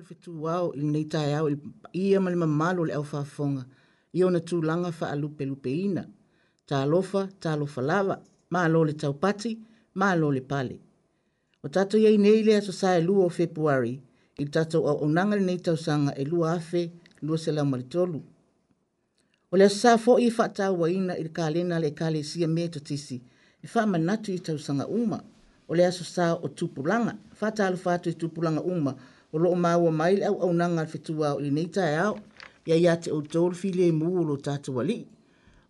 le fitu wao i nei tae au, i ama le mamalo le au whaafonga, i ona tūlanga wha alupe lupe ina. Tā lofa, tā lofa lava, mā lo le taupati, mā lo le pale. O tato iei nei lea to sae lua o februari, i tato au au nanga le nei tausanga e lua afe, lua se lau maritolu. O lea sa fo e i wha tā waina i ka lena le ka le sia me to tisi, i e wha manatu i tausanga uma, o lea so sa o tupulanga, wha tā lufa atu i tupulanga uma, o lo ma o mai au au na ngal fitu wa i nei tai au ya ya te o tol file mu lo tatu wali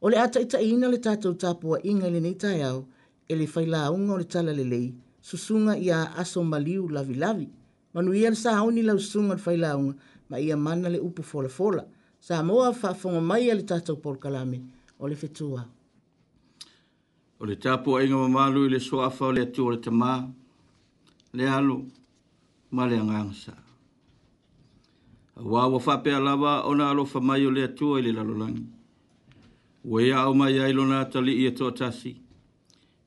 o le ata ita ina le tatu tapu wa inga le nei tai au e le faila unga o le tala le lei susunga ia aso maliu lavi lavi manu ia sa hauni la susunga le faila unga ma ia mana le upu fola fola sa moa fa fonga mai le tatu por kalame o le fitu wa o le tapu wa inga mamalu i le soafa o le atu o le tamaa le alo le alo ma le agagasa auā ua faapea lava ona alofa mai o le atua i le lalolagi ua ia ao mai ai lona atalii e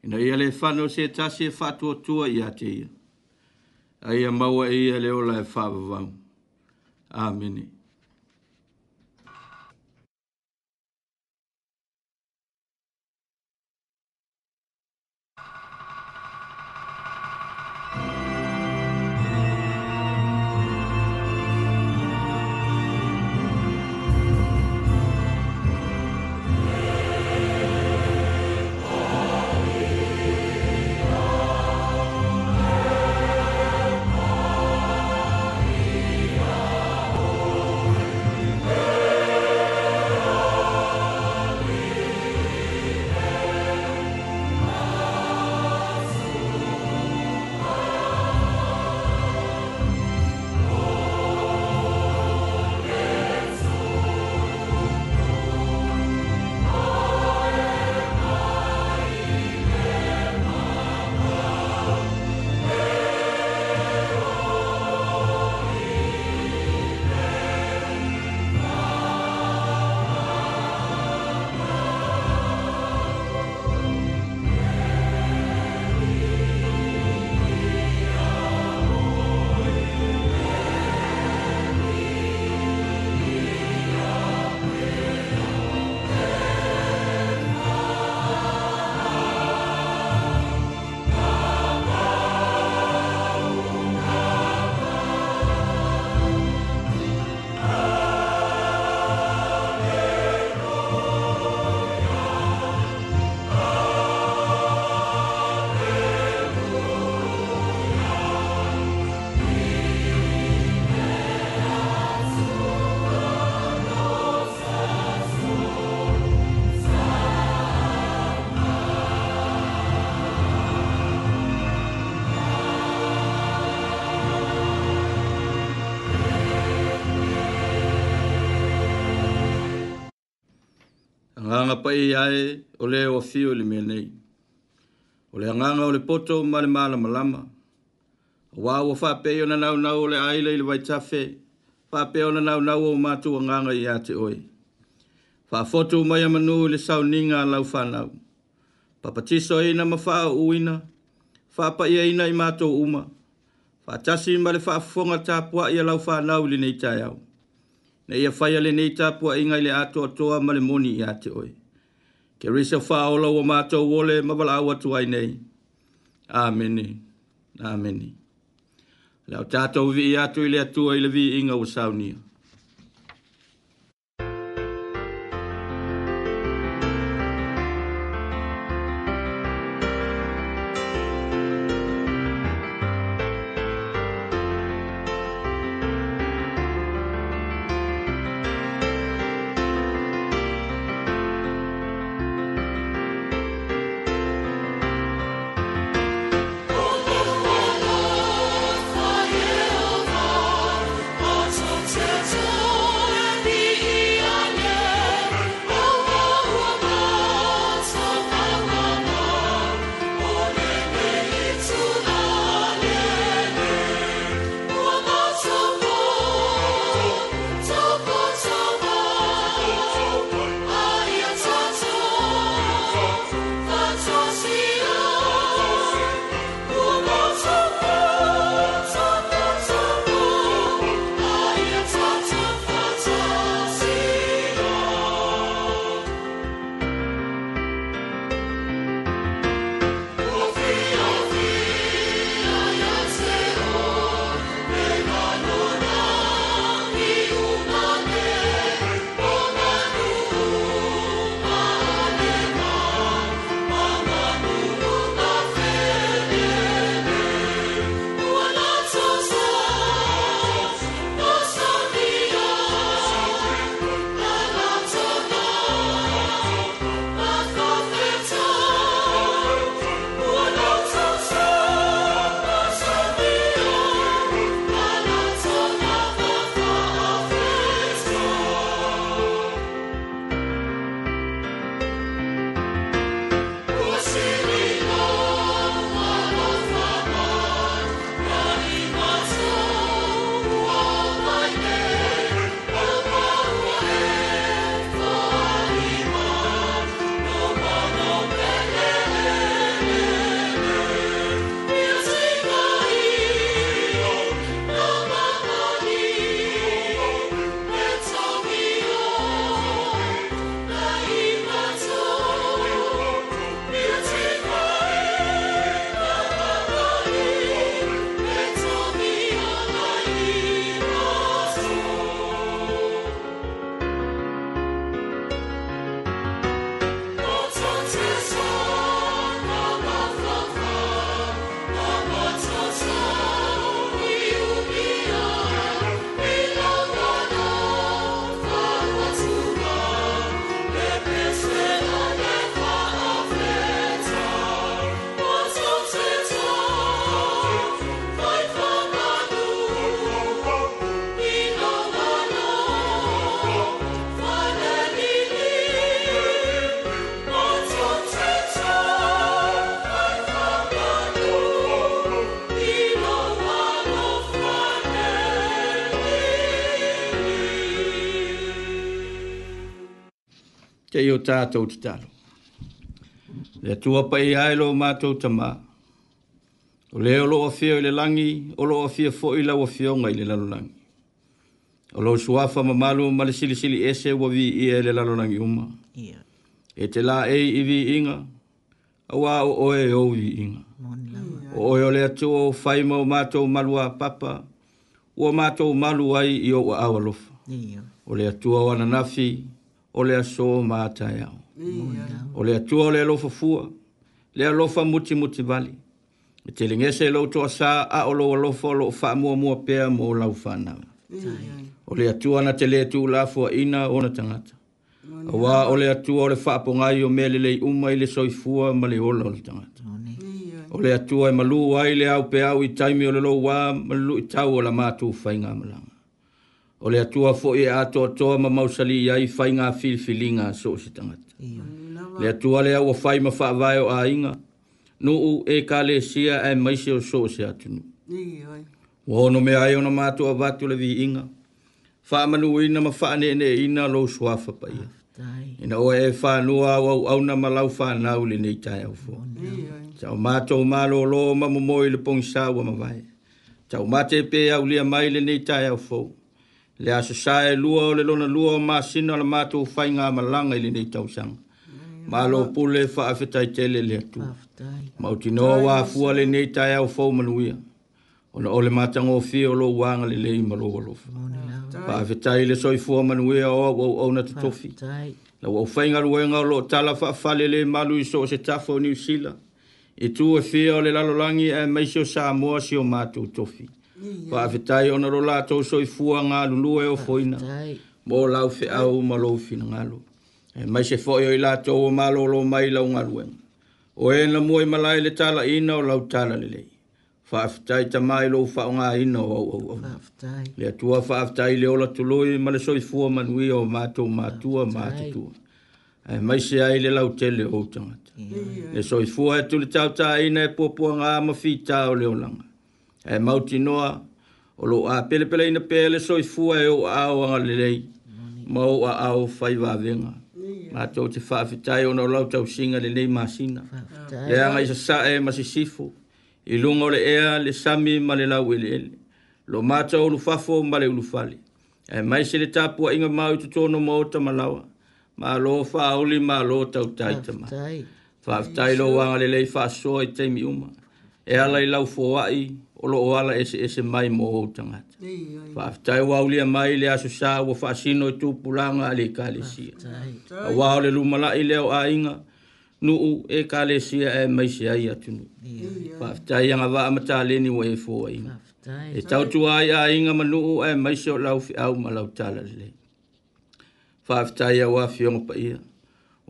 ina ia le fana se tasi e faatuatua iā te ia aia maua e ia le ola e faavavau amene anga pa i ae o le o fio le mea nei. O le anganga o le poto ma le maala malama. O wā o wha o na nau nau o le aile i le wai tafe. Wha o na nau o mātu o nganga i a te oi. Wha fotu mai a manu le sau ninga a lau whanau. Papatiso e ina ma wha uina. Wha pa i e ina i mātou uma. Wha tasi ma le wha fonga tāpua i a lau whanau li nei tai au na ia faia lenei tapuaʻiga i le atoatoa ma le moni iā te oe kerisa faaola ua matou ole ma valaau atu ai nei amene amene leao tatou vii atu i le atua i le viiʻiga ua i o tātou te talo. Le tua pai ai lo mātou tamā. O le o loa fio i le langi, o loa fio fo i lawa fio i le lalolangi. O loa suafa ma malu ma le sili sili ese wa vi i e le lalolangi uma. Yeah. E te la e i vi inga, a wā o oe o vi inga. O oe o le atua o faima o mātou malua papa, o mātou malu ai i o awalofa. Yeah. O le atua o ananafi, o le aso mātai au. O le atua o le alofa fua, le alofa muti muti vali. E te lingese lau toa sā a o lo alofa o lo faa mua mua pea mō lau whanau. O le atua na te letu la fua ina o na tangata. A wā o le atua o le faa pongai o mele lei uma i le soi fua ma le ola o le tangata. O le atua e malu wai le au pe au i taimi o le lo wā malu i tau o la mātu whainga malanga o le atua foʻi e atoatoa ma mausali ai faiga filifiliga so o se tagata le atua lea ua fai ma faavae o aiga nuu ekalesia ae maise o so o se atunuu ua ono mea ai ona matou avatu le viiga faamanuuina ma faaneeneeina lou suafa paia ah, ina ua e fanua au auauna ma lau fanau lenei taeau foa tau matou malōlō ma momoi le pogisa ua mavae tau mate pe aulia mai lenei taeau fou le a sasae lua o le lona lua o masina o le matou faiga malaga i lenei tausaga malo pule faafetaitele le atu ma utinoa uafua lenei taeao fou manuia ona o le matagofie o lou aga lelei ma lou alofa faafetai le soifua manuia o auauauna totofi na ua ufaigaluega o loo tala faafale lē malu iso o se tafa o niusila e tu e fia o le lalolagi e maisi o samoa si o matou tofi Wa yeah. fitai ona ro la to so fuanga nga lulu e o foina. Mo la fe au ma lo fi nga lu. E mai se foi i la to o ma lo mai la nga lu. O e na mo i ma le tala ina o la tala le le. Fa fitai ta mai lo fa nga ina o o o. Le tua fa fitai le ola tu loi ma le so fu ma nu o ma to ma tua ma te tua. E mai se ai le la tele o tanga. Le so fu e tu le tau ta ina e popo nga ma fitai o le o langa e mauti noa, o lo a pele pele ina pele so fua e o a o anga lelei, ma o a a o fai wavenga. Ma tau te whaafitai o na lau tau singa lelei masina. E anga isa sa e masisifu, i lunga le ea le sami ma le lau e ele Lo mata o lufafo ma le ulufali. E mai se le tapua inga mau i tutono ma o malawa, ma lo fauli ma lo tau taitama. Whaafitai lo wanga lelei fa soa i teimi uma. E ala i lau fuwai, o lo ala ese ese mai mo o tanga fa tai wa uli mai le aso sa wo fa sino e tu pulanga ale kalesia wa ole lu mala ile o ainga nu u e kalesia e mai sia ia tu nu fa tai nga va mata le ni we fo ai e, e tau tu ai ainga ma nu e mai so lau fi au ma lau tala le fa tai wa fi o pa ia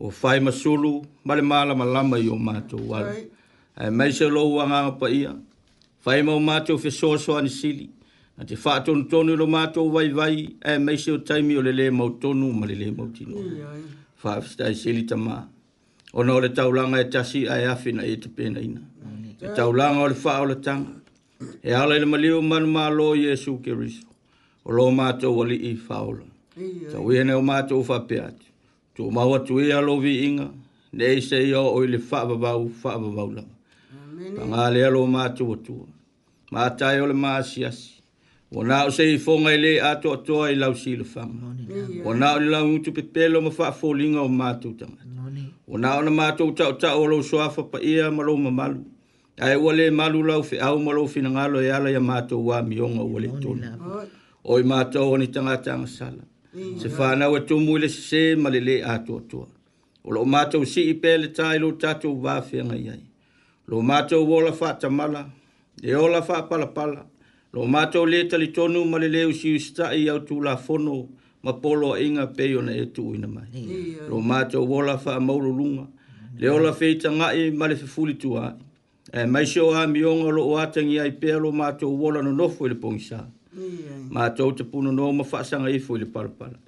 o fai masulu male mala malama yo ma tu wa e mai so lo wa nga pa ia fai mau mātou fe soso ane sili, na te wha tonu tonu lo mātou vai vai, e meise o taimi o lele mau tonu ma lele mau tino. Wha fista e sili tamā. O no le taulanga e tasi a e e te pena ina. E taulanga o le wha o le tanga. E ala ele maliu manu mā lo Jesu ke riso. O lo mātou wali i whaola. Ta wihene o mātou wha peati. Tu mau atu e alo vi inga. Ne se i o o ili wha babau, wha babau lama. Pangale alo mātou atua ma tai ole ma asias o na o sei fonga ele a to to ai lau si le fam o na o lau mutu pe pelo ma fa fo linga o ma tu o na o na ma tu tau tau o lo so afa ia ma lo ma malu ai o le malu lau fe au ma lo fi ngalo e ia la ia ma tu wa mi o le mm. e tu o i ma o ni tanga tanga sala se fa na o tu le se ma le le a to o lo ma si i pe le tai lo tatu wa fe ngai lo ma wola wo fa tamala e la fa pala pala lo mato le tali tonu ma le leu si sta i au tu la fono ma polo inga pe ona e tu ina mai lo mato wola fa maulu lunga le ola feita nga i ma le fufuli tu ai e mai sho a mi ona lo ata ngi ai pe lo mato wola no no foi le pongsa mato te puno no ma fa sanga i foi le pala pala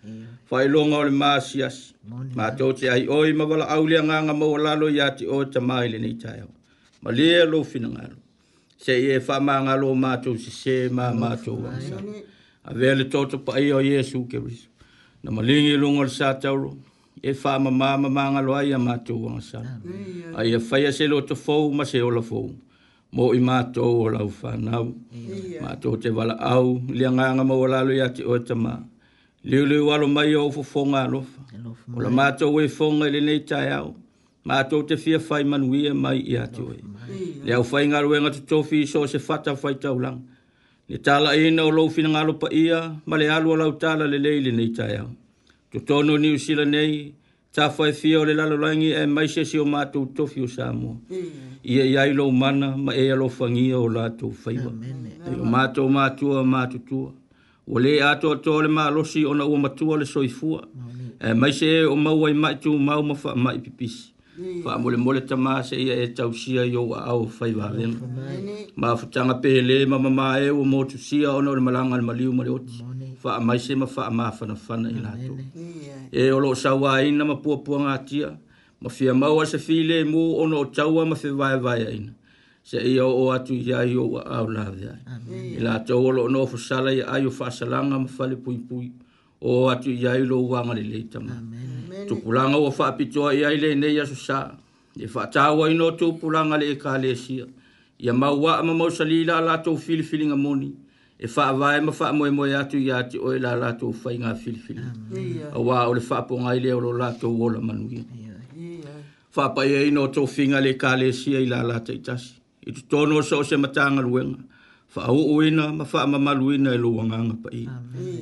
fai longa le masias mato te ai oi ma wala au lia nga nga mo wala lo ya ti o tamai le ni tai Malia lo finangalo se ye fa ma nga lo ma to se se ma ma to wa sa a ve le to to pa yo yesu ke bis na ma lingi lo ngol sa ta ro e fa ma ma ma ma nga lo ai ma to wa sa a ye fa ye se lo to fo ma se o lo fo mo i ma to o fa na ma to te wala au li nga nga ma wala lo ya ti o ta ma Liu liu walo mai o fo fo nga lo fa. E ola mātou e fo nga le nei tai au. Mātou te fia fai manuia mai i atu e le au fai ngaruenga te tofi so se fata fai taulang. Ne tala ina o lou fina ngalo pa ia, ma le alu alau tala le leili nei taiau. Tu tono ni usila nei, ta fai fia o le lalo langi e maise si o mātou tofi o Samoa. Ia i ailo mana, ma e alo fangia o lātou faiwa. O mātou mātua, mātou tua. O le ato ato le maa losi ona ua matua le soifua. E maise e o maua i maitu mau mafa mai pipisi fa mole mole tama se ia e tau sia yo au fai va ven ma futanga pele mama mae o mo sia ona le malanga maliu mo ot fa mai se ma fa ma fa na fa na ina e o lo sa wa ina ma tia ma fia ma wa se file mo ona o tau ma fe va va ina se ia o atu ia yo au la ve ina to o lo no fo sala ia ai fa salanga ma fa le pui pui o atu ia lo wa ma le tama amen tupulaga ua faapitoaia i lenei asosā e faatauaina ino tupulaga le ekalesia ia mauaa ma mausalila a latou filifiliga moni e faavae ma faamoemoe atu iā te oe la latou faiga filifiliga auā o le faapogai lea o lo latou ola manuia faapaiaina o toufiga le ekalesia i lalata itasi tono totonu o so o se matagaluega uina ma faamamaluina e lou agaga pa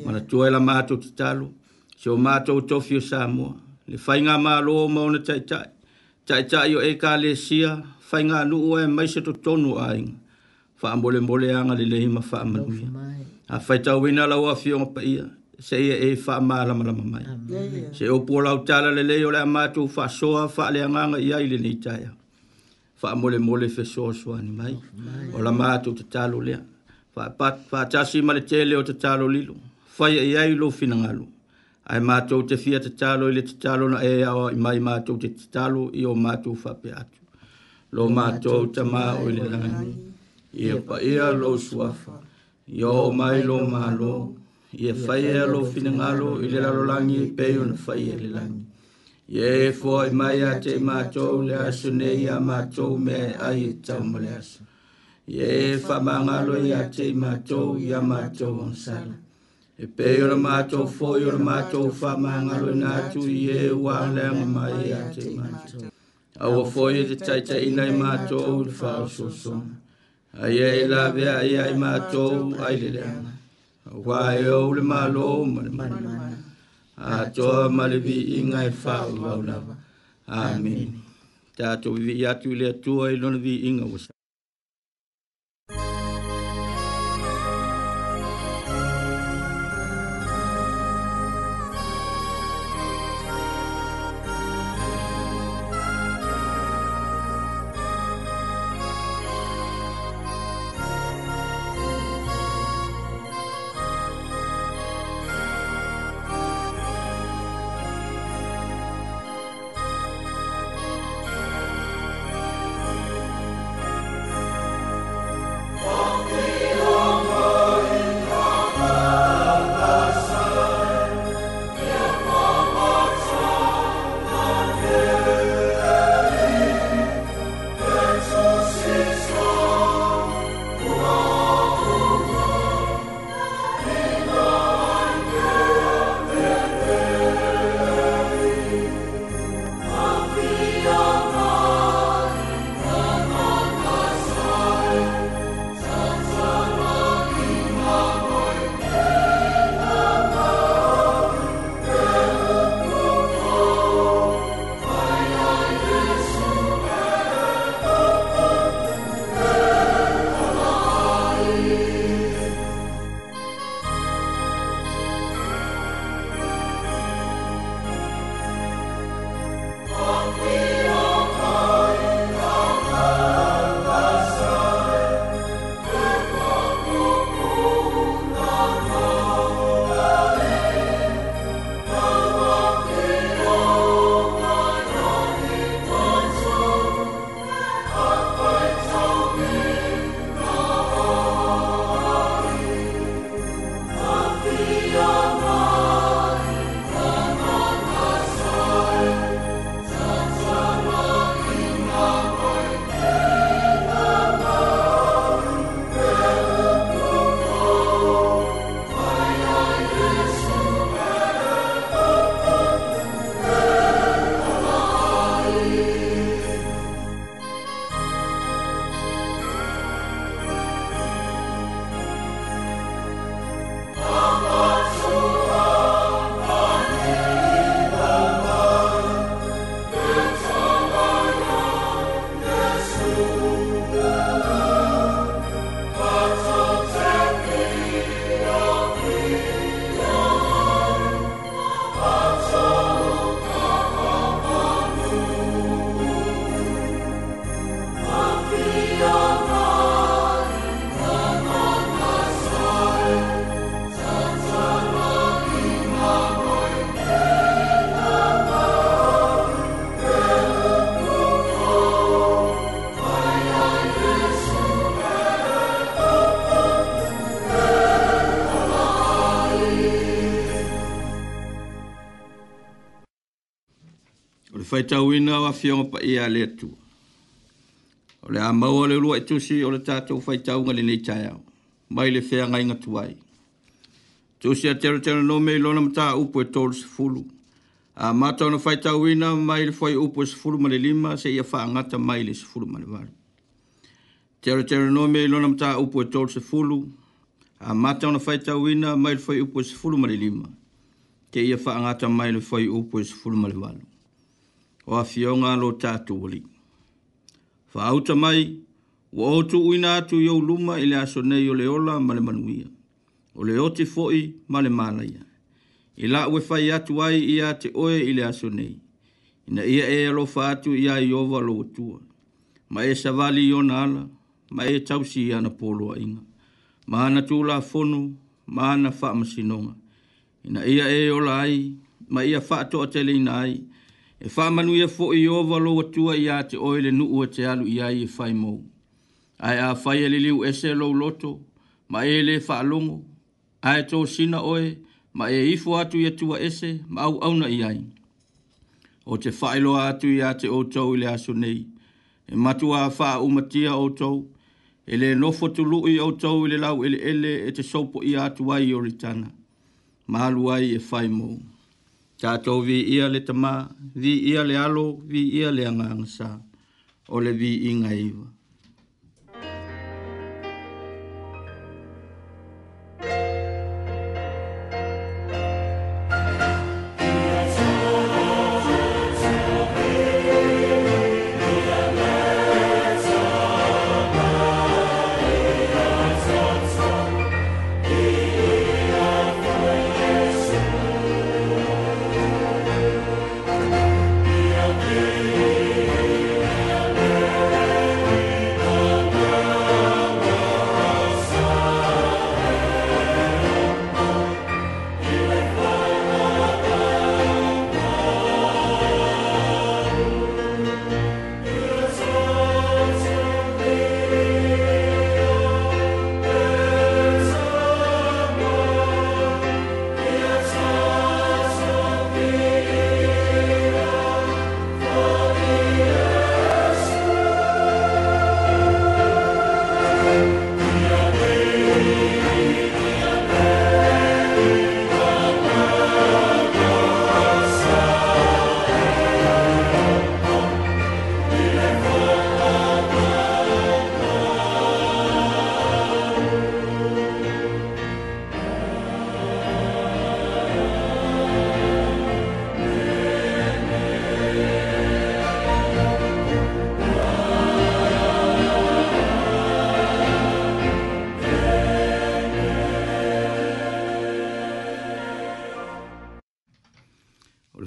ma natua e la matou tatalo seo matou tofi o samoa le fainga ma lo ma ona chai chai chai chai yo e le sia fainga nu o e mai se to tonu ai fa ambole mbole anga le le ma fa ma a fai ta wina la wa fi pa ia se ia e fa ma la ma mai se o pola o tala le le yo le ma tu fa so fa le anga ia i le ni chai fa ambole mbole fe so so ani mai o la ma tu te talo le fa pat fa chasi ma le tele o te talo lilo fa ia i lo fina ngalo ai mātou te fia te talo i le te talo na e awa i mai mātou te te talo i o mātou whape atu. Lo mātou te mā o i le rangi, i e pa ia lo suafa, i o mai lo mālo, i e whai ea lo finangalo i le lalo langi i peo na whai e le langi. I e fua i mai a te mātou le asu nei a mātou me ai e tau mo le asu. I e whamangalo i a te mātou i a mātou on sala. E pe na mato fo o na mato fa ma nga na tu ye wa le ma mai a te mato. A wa fo ye te tai tai nei mato o le fa so so. A ye e la ve a ye a i mato ai le le. Wa e o le e ma lo ma le ma le A to a ma le vi i e fa o la Amen. Ta to vi atu le tua e lona vi inga wasa. faitauina o afioga paia a le atua o le a maua le ulua i tusi o le tatou faitauga lenei taeao mai le feagaiga tuai tusi a teroteranome i lona mataupu e tolusefulu a mata ona faitauina mai le foi upu e sefulu ma le lima seʻia faagata mai le sefulu ma le valu teroteranome i lona mataupu e tolusefulu a mata ona faitauina mai le foi upu e sefulu ma le lima keʻia faagata mai le foi upu e sefulu ma le valu o a fionga lo tatu wali. Fa mai, wa otu uina atu yo luma ili aso nei ole ola male manuia. Ole oti foi male malaya. Ila ue fai atu ai ia te oe ili aso nei. Ina ia e alofa atu ia i ova lo otua. Ma e savali i ala, ma e tausi i ana polo a inga. Ma ana tu la fonu, ma ana fa masinonga. Ina ia e ola ai, ma ia fa ato atele ina ai, e fa manu ia fo e i o valo tua ia te oile nu o te alu ia i fai e mo ai a fai le liu ese lo loto ma e le fa longo ai to sina oe ma e ifo atu ia tua ese ma au au na ia o te fai lo atu ia te o tau ile aso nei e matua a fa umatia o tau e le nofo tu lu i o tau ile lau ele ele e te sopo ia atu ai o ritana ma alu ai e fai mou tātou vi ia le tamā vi ia le alo vi ia le agagasā o le viiga iva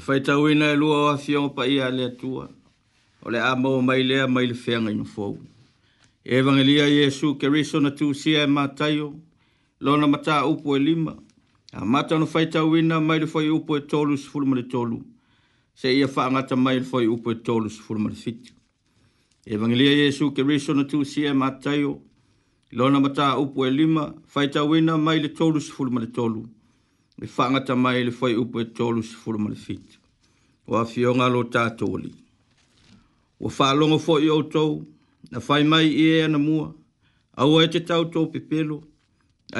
faitau ina e lua o afioga paia le atua o le a mau mai lea mai le feaga inofou e evagelia iesu na tusia e mataio lona mataupu e lima a mata ona faitauina mai le foi upo e tolu sefulu ma le tolu seʻia faagata mai le foi upo e tolu sefulu ma le fiti e evagelia iesu keriso na tusia e mataio lona mataupu e lima faitauina mai le tolu sefulu ma le tolu se le whangata mai le whai upo e tolu si fulu ma le O a fionga lo tātou li. O whālongo fo i tau, na whai mai i e ana mua, a ua e te tautou pepelo,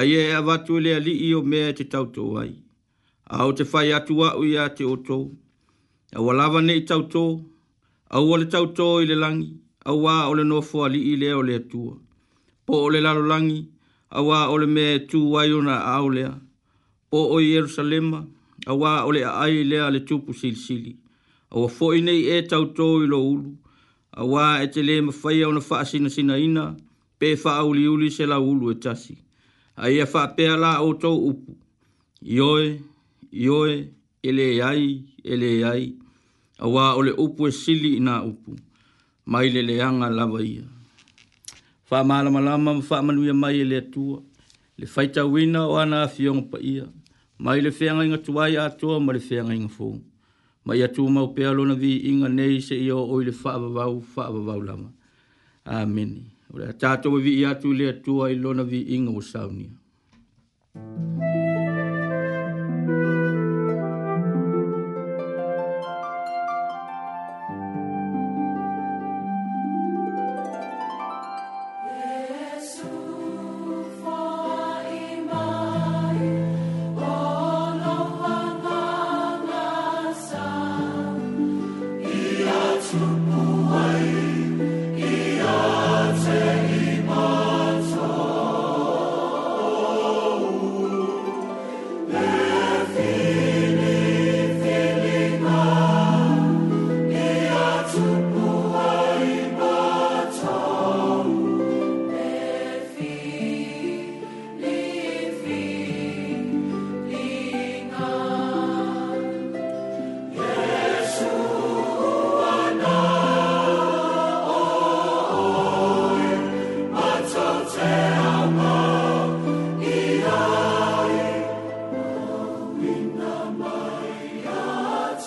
a i e a watu e le a li i o mea e te tautou ai. A o te whai atu a ui a te outou, a ua lava ne i tautou, a ua le tautou i le langi, a wa o le nofo a li i le o le atua. Po o le lalo langi, a wa o le mea e tu wai ona a au lea, o o Jerusalema, a wā ole a ai lea le tupu sili sili. A wā fōi nei e tau tōi lo ulu, a wā e te le mawhai au na wha asina sina ina, pē wha auli uli se la ulu e tasi. A ia wha pēa la o tō upu. Ioe, ioe, ele ai, ele ai. A wā ole upu e sili ina upu. Mai le leanga lava ia. Wha maalama lama, wha manuia mai ele tua le faita wina o ana afiong pa ia, mai le fenga inga tuai atua ma le fenga inga fu. Ma ia tu mau pealo na vi inga nei se ia o i le whaabavau, whaabavau lama. Amen. Ora tātou vi ia tu le tua i lona vi inga o saunia. Amen.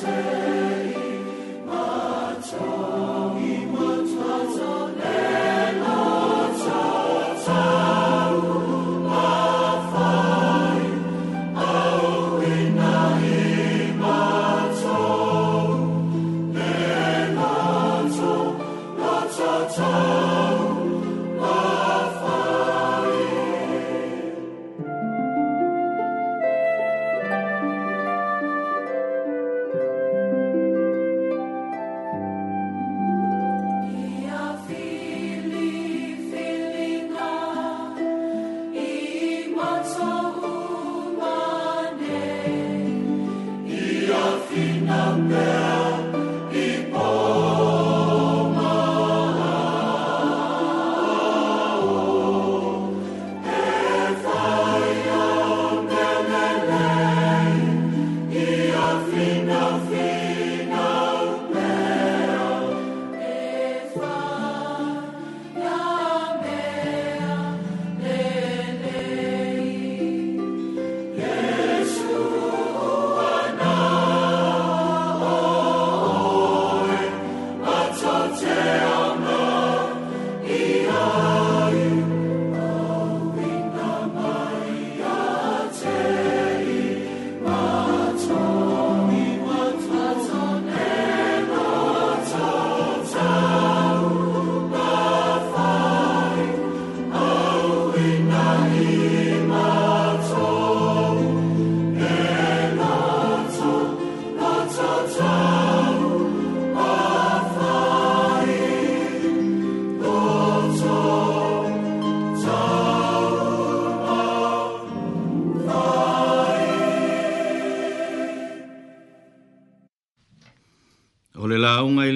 say.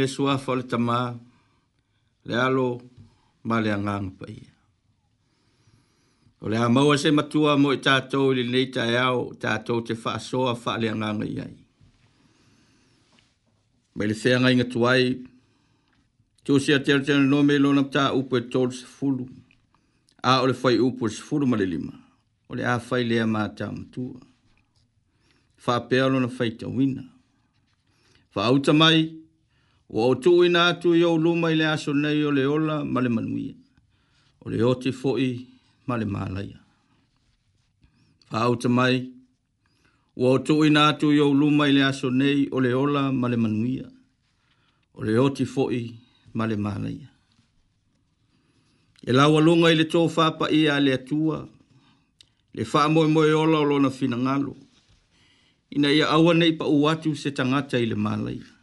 le sua fo le tamā le alo ma le agaga paia o le a maua se matua mo i tatou i lenei taeao tatou te faasoa faaleagaga i ai ma i le feagaiga tuai tusia teletenanome i lona mataupu e tolu sefulu a o le fai upu e sefulu ma le lima o le a fai lea matamatua faapea lona faitauina faauta mai Wa o tu ina tu yo luma ile aso nei o le ola ma le manuia. O le oti foi ma le malaia. Fauta mai. Wa o tu ina tu yo luma ile aso nei o le ola ma le manuia. O le oti foi ma le malaia. E la walunga le tō whapa ia le atua. Le wha moe moe ola o lona fina ngalo. Ina ia awa nei pa uatu se tangata le malaia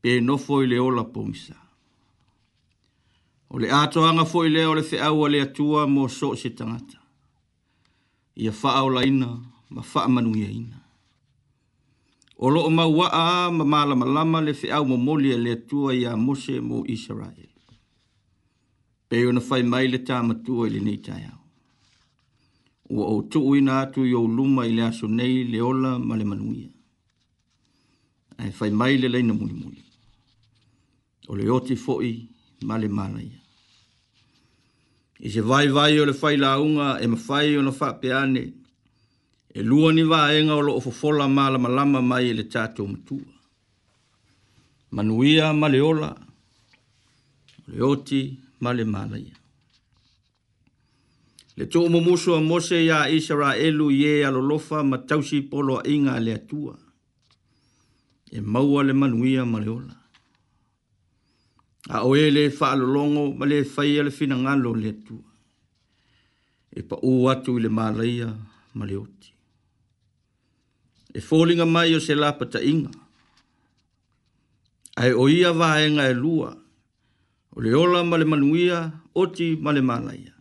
pe no foi le ola pomisa. O le atoanga foi le o le feaua le atua mo so se tangata. Ia faa o ina, ma faa manu ia ina. O lo o maua a ma mala malama le feau mo molia le atua ia mose mo Israel. Pe o na fai mai le tamatua i le neitai au. Ua o tuu ina atu i o luma i le aso nei le ola ma le manu ia. Ai fai mai le leina muli muli o le oti foi ma mana ia. I se vai vai o le fai la unga e ma fai o na fa peane e lua ni va enga o lo o fofola ma la malama mai e le tato mtua. Manuia ma ola o le oti ma le mana ia. Le tō mumusu a Mose ya Isra elu ye alolofa ma tausi polo inga le atua. E maua le manuia maleola a oele e le fa alolongo ma le fai ale fina ngalo le tu e pa u atu le malaia ma oti e fōlinga mai o se lapa ta ai oia ia vaenga e lua o le ola male manuia oti male le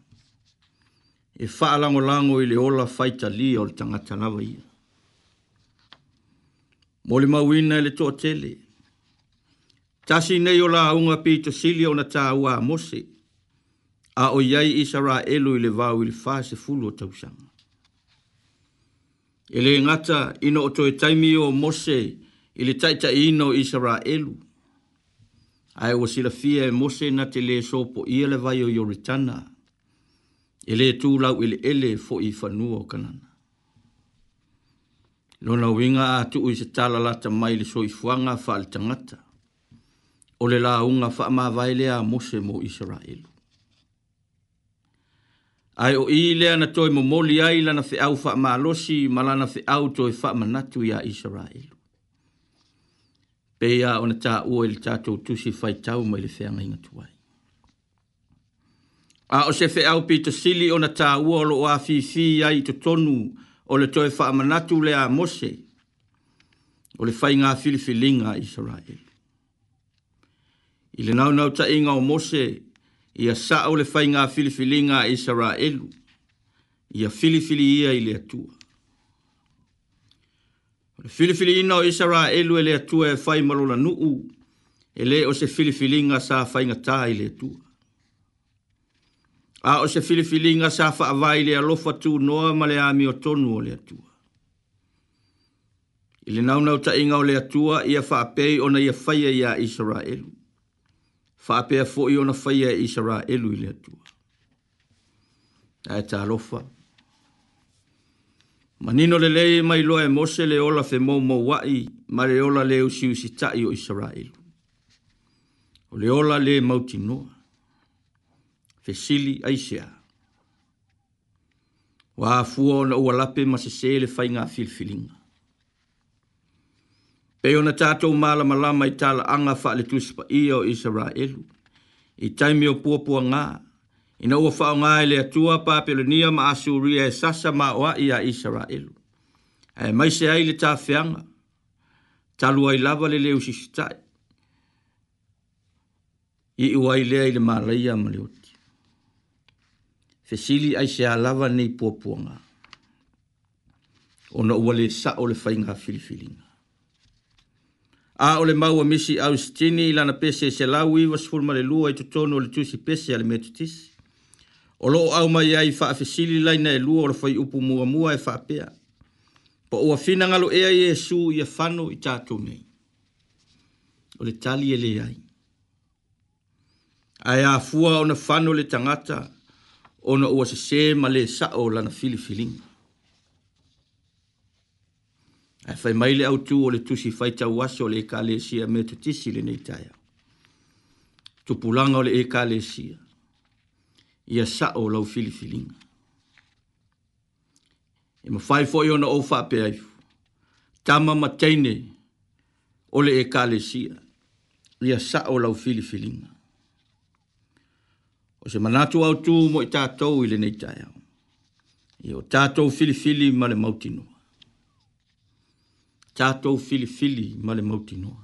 e fa alango lango i le ola fai ta o le tangata nawa ia mo le mawina e le toa tele Tasi nei o la unga pito sili o na tāua a mose. A o yei isa rā elu i le vāu i se fulu o tausanga. Ele ngata ino o toi taimi o mose i taita ino isa rā elu. Ai o sila fia e mose na te le sopo i le vai o yoritana. Ele tū lau ele ele fo i whanua o kanana. Lona winga a tuu i se tala lata mai so i fuanga le tangata o le la unga wha ma vaile a Mose mo Israel. Ai o i lea na toi mo moli ai lana fe au wha ma losi ma lana fe au toi wha ma natu ya a Israel. Pea o na tā ua ili tātou tusi fai tau ma le whea ngai ngatuai. A o se fe au pi to sili o na tā ua lo a fi fi ai to tonu o le toi wha ma natu le a Mose o le fai ngā filifilinga Israel. I le nau nau ta inga o Mose, i a sa'o le fai ngā filifili ngā Israelu, i a filifili ia i le atua. O le filifili ina o Israelu e le atua e fai marola nuu, e le o se filifili ngā sa fai ngā tā i le atua. A o se filifili ngā sa fa avai le alofa tū noa ma le ami o tonu o le atua. I le naunau ta inga o le atua, ia faa pei ona ia faya ia Israelu whaapea fo i ona whaia i sara elu i le atua. Ae tā lofa. Manino le lei mai loa e mose le ola fe mou mou wai, ma le ola le usi usi tai o i sara elu. O le ola le mauti noa. Fe sili aisea. Wa fuo na ua lape ma se se le fai ngā filfilinga e ona tatou malamalama i talaaga faaletusipaia o isaraelu i taimi o puapuagā ina ua faaaogā e le atua papelonia ma asuria e sasa maoaʻi a isaraelu ae maise ai le tafeaga talu ai lava le leu sisitaʻi iʻu ai lea i le malaia ma le oti fesili ai se a lava nei puapuagā ona ua lesaʻo le faiga filifiliga a ole maua misi au stini lana pese se lau i wa sifurma le lua i tutono o le tusi pese ale metutis. O loo au mai ai faa fesili laina e lua o fai upu mua mua e faa pea. Po ua fina ngalo ea i e su i a fano i tato mei. O le tali e le ai. Ai a fua o na fano le tangata o na ua se se ma le sao lana fili filinga ai fai mai le au tu o le tusi fai tau aso o le eka le sia me tu tisi le nei taia. Tu pulanga o le eka le sia. Ia sa o lau fili filinga. E ma fai fo iona o faa pe aifu. Tama ma teine o le eka le sia. Ia sa o lau fili filinga. O se manatu au tu mo i tātou i le nei taia. Ia o tātou fili fili ma le mautinua tātou filifili ma le mautinoa.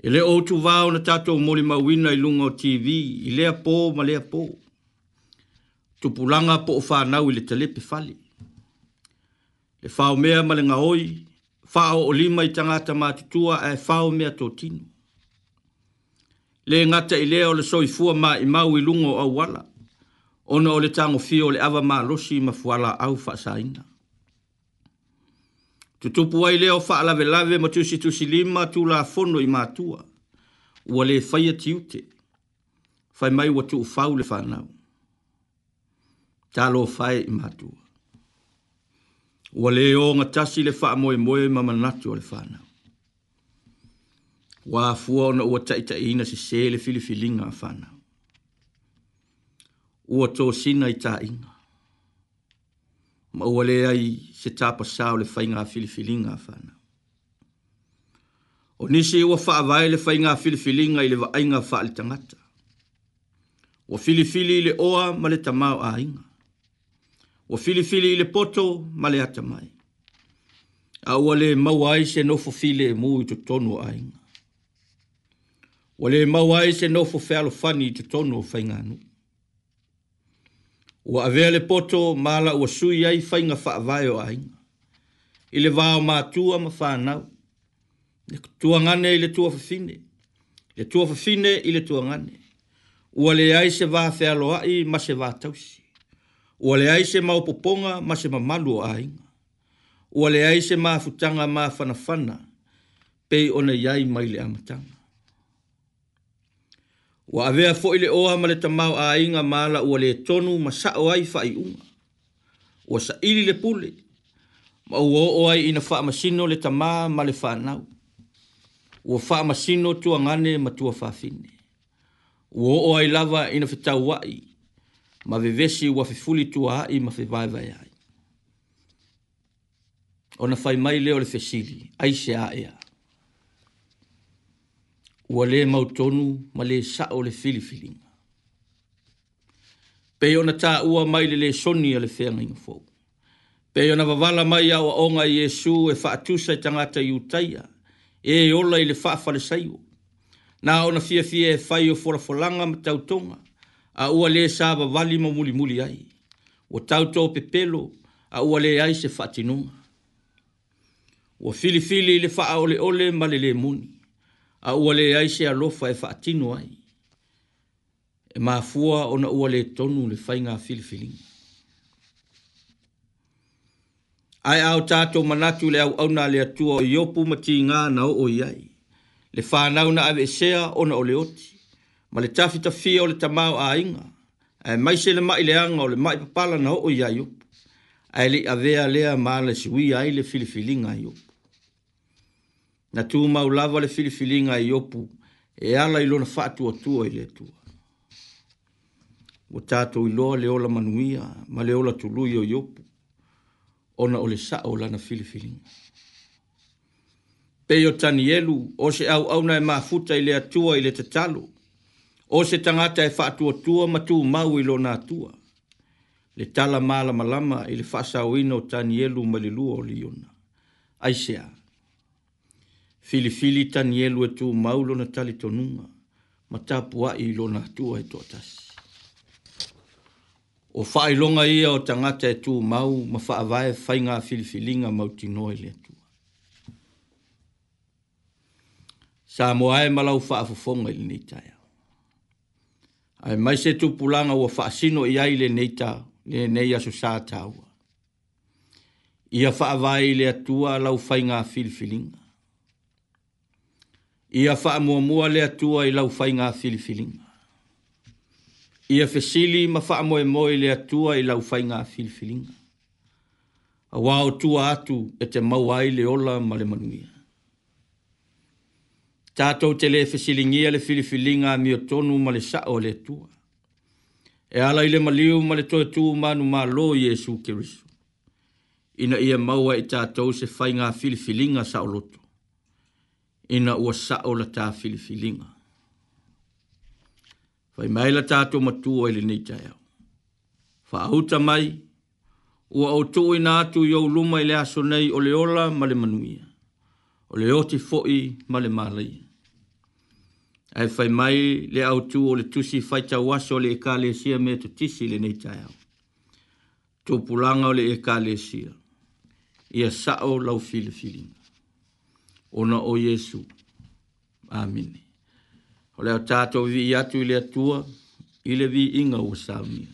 E le outu vāo na tātou mole mawina i lunga o TV, i lea pō ma lea pō. Tupulanga po o whānau i le telepe fali. Le whāo mea ma le ngaoi, whāo o lima i tangata mātutua e whāo mea tō tino. Le ngata i lea o le soi fua mā i mau i lungo au wala, ona o le tango fio le awa mā losi ma fuala au whaasaina tutupu ai leo faalavelave ma tusitusi lima tulafono i matua ua lē faia tiute fai mai ua tuufau le fanau talo fae i matua ua lē oga tasi le faamoemoe ma manatu o le fanau ua afua ona ua taʻitaʻiina sesē le filifiliga a fanau ua tosina i taʻiga ma ua le ai se tapasā o le faiga filifiliga fana o nisi ua faavae le faiga filifiliga i le vaaiga faale tagata ua filifili i le oa ma le tamao aiga ua filifili i le poto ma le ata mai a ua lē maua ai se nofo file e mu i totonu o aiga ua lē maua ai se nofo fealofani i totonu o faiganuu Ua avea le poto mala ua sui ai fainga faa vae o ainga. Ile vao mātua ma whānau. Le tua ngane le tua fafine. Le tua fafine ile tua ngane. Ua le ai se vaa fea loai ma se vaa tausi. Ua le ai se maupoponga ma se mamalu o ainga. Ua le ai se maa futanga maa fanafana. Pei ona iai le amatanga. Ua avea fo ile oa ma le tamau a inga mala ua le tonu ma sao ai fai unga. Ua sa ili le pule. Ma ua o ai ina faa masino le tamā ma le nau. Ua faa masino tua ngane ma tua fine. Ua o ai lava ina whetau wai. Ma vevesi ua fifuli tua ai ma whevaevai ai. Ona fai mai leo le fesili. Ai se a ea. ua mau tonu ma lē saʻo o le filifiliga pei ona taʻua mai le soni a le feagaiga fou pei ona vavala mai a oaʻoga i iesu e faatusa i tagata iutaia e ola i le faafalesaio na ona fiafia e fai o folafolaga ma tonga. a ua lē sa vavali ma muli muli ai O ua pe pelo a ua lē ai se faatinoga O filifili i le ole ma le lemuni le a ua le ai se alofa e faatino ai e mafua ona ua le tonu le faiga filifiliga Ai au tatou manatu le auauna a le atua o iopu ma tigā na o i ai le fanau na aveesea ona o le oti ma le tafitafia o le tamao aiga ae maise le maʻileaga o le maʻi papala na oo i ai opu Ai lii avea lea ma le suia ai le filifiliga i opu na tu ma ulava le filifilinga i opu e ala i lona fa tu tu i le tu o tato i loa le ola manuia ma le ola tulu i o iopu ona o le sa o lana filifilinga pe yo tani elu o se au au na e mafuta i le atua i le tatalo o se tangata e fa tu tu ma tu ma u i lona atua le tala mala malama i le fa sa o ino tani elu ma le lua o le iona aisea filifili tanielu e tu maulo na tali tonunga, ma tapua i lona tua e tua tasi. O whaelonga ia o tangata e tu mau, ma whaavae whainga filifilinga mau tinoe le tua. Sa moae malau whaafofonga ili neitaya. Ai mai se tu pulanga ua whaasino i aile neita, le neia su sa taua. Ia whaavae le atua lau whainga filifilinga ia faamuamua le atua i laufaiga filifiliga ia fesili ma faamoemoe le atua i laufaiga filifiliga auā o tua atu e te maua ai le ola ma le manuia tatou te lē ngia le filifiliga amiotonu ma le saʻo o le atua e ala i le maliu ma le toetū manumālō iesu keriso ina ia maua i tatou se faigā filifiliga saʻoloto ina ua sa'o la tā filifilinga. Fai mai la tātou matu o ele nei tae Fa auta mai, ua o tō i nātu i au luma i le aso nei o le ola ma le manuia. O le oti fo'i ma le mālai. Ai fai mai le au tū o le tusi fai ta waso le e kā le sia me tu tisi le nei tae au. pulanga o le e kā le sia. Ia sa'o lau filifilinga ona o Yesu. Amen. O leo tato vi atu ile atua, ile vi inga o samia.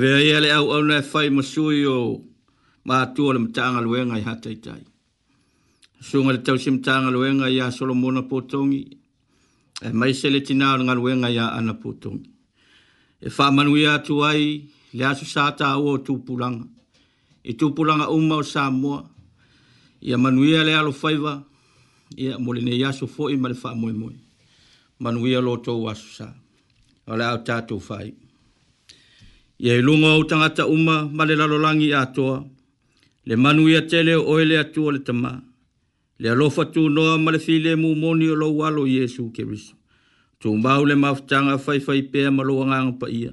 vea ia le au au nei fai masui o mātua le mtanga luenga i hatai tai. Sunga le tausi mtanga luenga i a Solomona Potongi, e mai se le tina ngā luenga i a Ana Potongi. E wha manu i atu ai, le asu sāta au o tūpulanga. I tūpulanga uma o Samoa, i a manu a le alo faiwa, i a mole nei asu fo i male wha moe moe. Manu a loto o asu sā. Ale au tātou whai. Ale au tātou whai ia i lunga o tangata uma ma le lalolangi a toa, le manu ia tele o ele atua le tamā, le alofa tu noa ma le file mu moni o lau alo Iesu Kiriso, tū mau le mafutanga whaiwhai pēa ma loa nganga pa ia,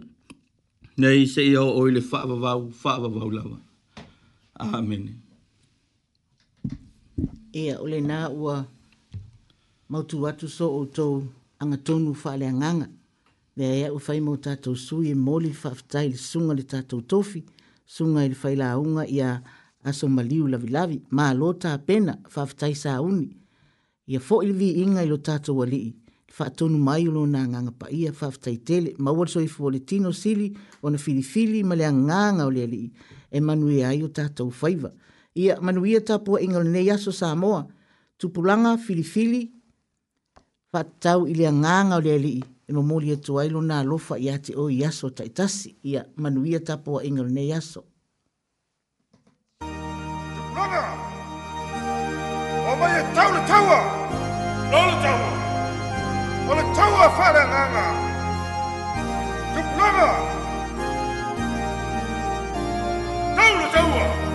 nei se ia o ele whaavavau, vavau lawa. Amen. Ia ole nā ua mautu watu so o tō angatonu whaale anganga me ai au fai mo tātou sui e moli whaftai le sunga le tātou tofi, sunga i le fai unga i a aso maliu lavi lavi, ma lo tā pena whaftai sa uni. Ia fo ili vi inga i lo tātou alii, whaatonu mai ulo nā nganga pa ia whaftai tele, ma uwa soi fuo le tino sili o na filifili ma le a nganga o le alii, e manu e ai o tātou faiva. Ia manu ia tāpua inga le nei aso sa moa, tupulanga filifili, whaatau ili a nganga o le alii, e mo moli atu ai lo na lofa ia te o iaso taitasi ia manuia tapo a ingal ne iaso. Tupunanga! O mai e tau le taua! No le taua! O le taua whare nganga! Tupunanga! Tau le taua! Tau le taua!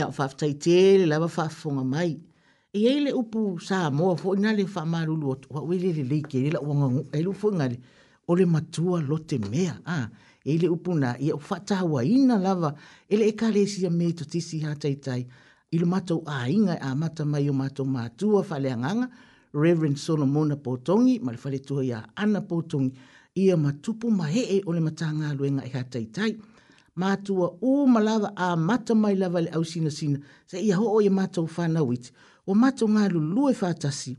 ia o whaftai tēle lawa whaafonga mai. E ile upu sā moa fo ina le wha marulu o tua ui e le leike le la uanga ngu e lu fuengare o le matua lo te mea. Ah, e upu nā ia e o whatahua ina lawa e le eka le sia me to tisi hatai tai i matau a inga a mata mai o matau matua whale anganga Reverend Solomona Potongi ma le whale tua ia Ana Potongi ia matupu mahe e o le matanga luenga e hatai tai mātua o malawa a mata mai lava le au sina sina. Sa ia ho o ia mātou whanau iti. O mātou ngā lulu e whātasi.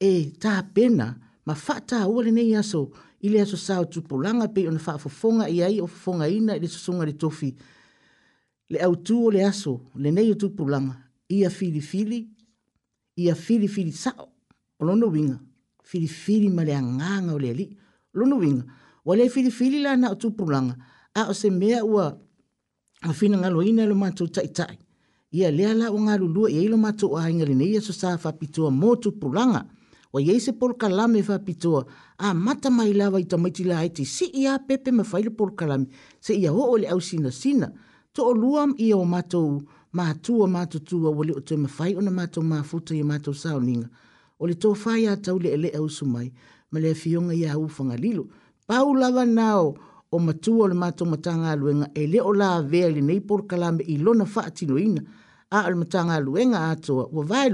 E tā pena, ma whātā uale nei aso, i le aso sāo tupulanga pe ona whāfofonga i ai o fonga ina i le susunga le tofi. Le au tū o le aso, le nei o tupulanga, ia fili fili, ia fili fili sao, o lono winga, fili fili ma le anganga o le ali, lono winga, o le fili fili la na o tupulanga, a o se mea ua o fina ngalo ina lo mātou tai tai. Ia lea la o ngalo lua ia ilo mātou a ingari nei aso sa whapitua mōtu pulanga. Wa iei se polka lame whapitua a mata mai lawa i ta maiti la haiti si ia pepe ma whaile polka lame se ia ho ole au sina sina. To o luam ia o mātou mātua mātutua wale o te mawhai o na mātou mafuta i mātou sauninga. O le tō whai a tau le ele au sumai ma le fionga ia ufanga lilo. Pau lawa nao o matua o le mātou matanga aluenga e leo la vea le nei por kalame i lona whaatino ina a o le matanga aluenga atoa wa vai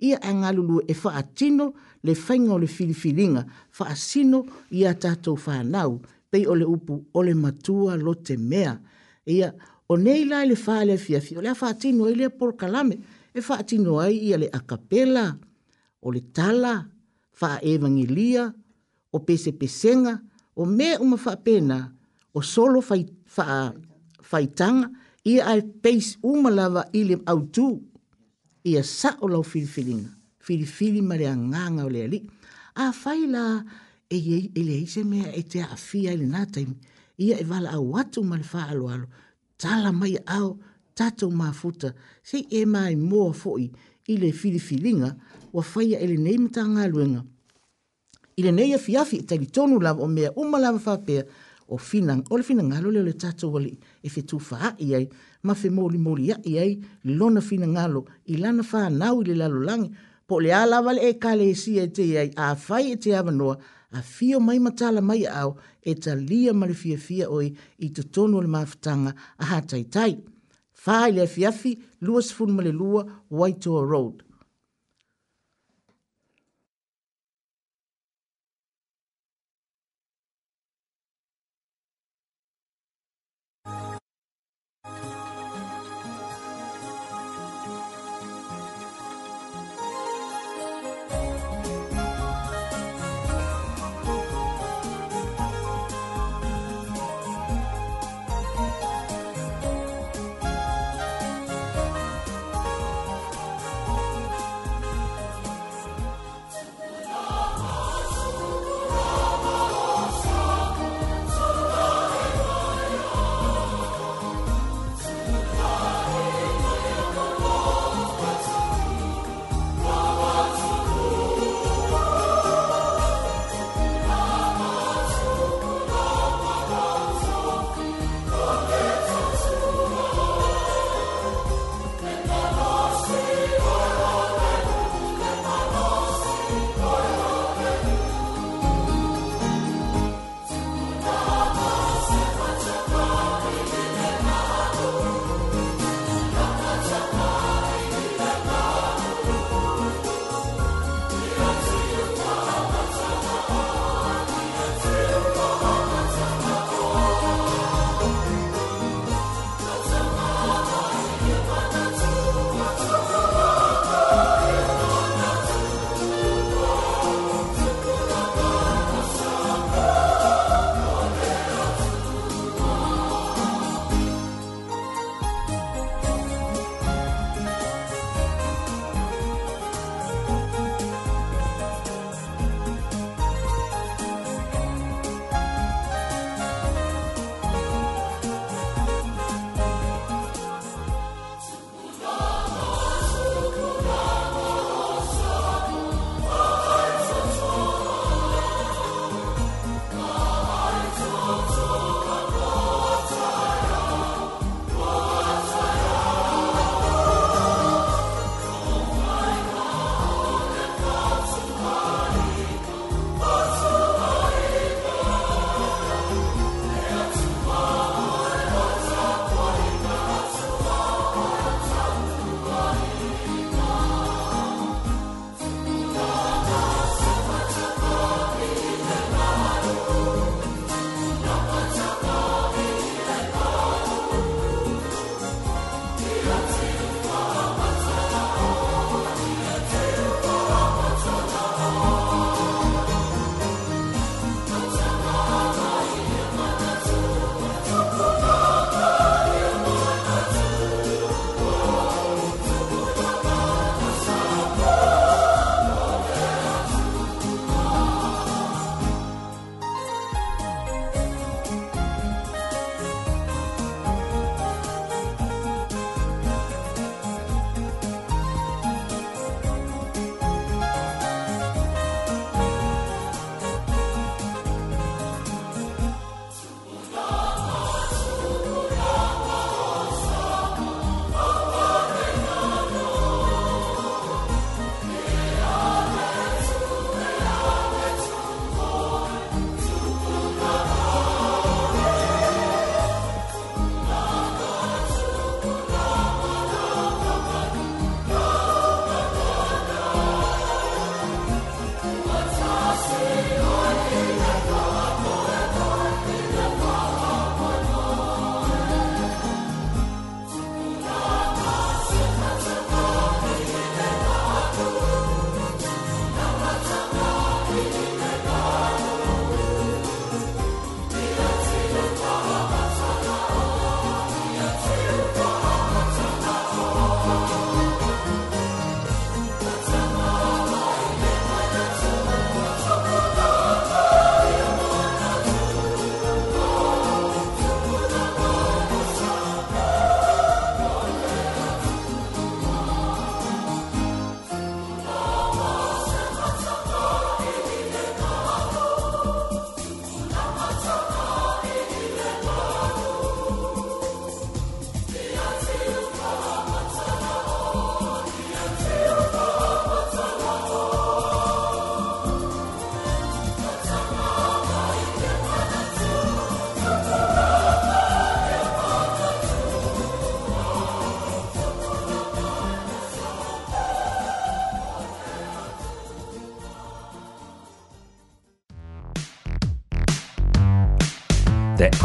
ia angalulu ngalulu e whaatino le whainga o le filifilinga whaasino ia a tātou whanau pei o le upu o le matua lo te mea ia o nei la le whaale a fiafi o le a whaatino e leo por kalame e whaatino ai ia le akapela o le tala wha evangilia o pese pesenga, o mea uma pena o solo whaitanga fai, fai, i ai peis umalawa i le autu i a sa o lau filifilinga. Filifili ma lea nganga o lea li. A whai la e i e, e, e mea e te afia i le nātaimi. Ia e wala a watu ma le whaalo alo. Tala mai au tatou mafuta. Se e mai mō fo'i i le filifilinga wa fai a ele nei mta ngā i le nei afiafi e talitonu lava o mea uma lava faapea o fina o le finagalo leo le tatou ale e fetufaa'i ai ma femolimoli a'i ai le lona finagalo i lana fanau i le lalolagi po o le a lava le ekalesia e teia ai afai e te avanoa e afio mai matala mai au. e talia ma le fiafia oe i totonu o le mafutaga a hataitai fa i le afiafi 2 ma le lua whitor road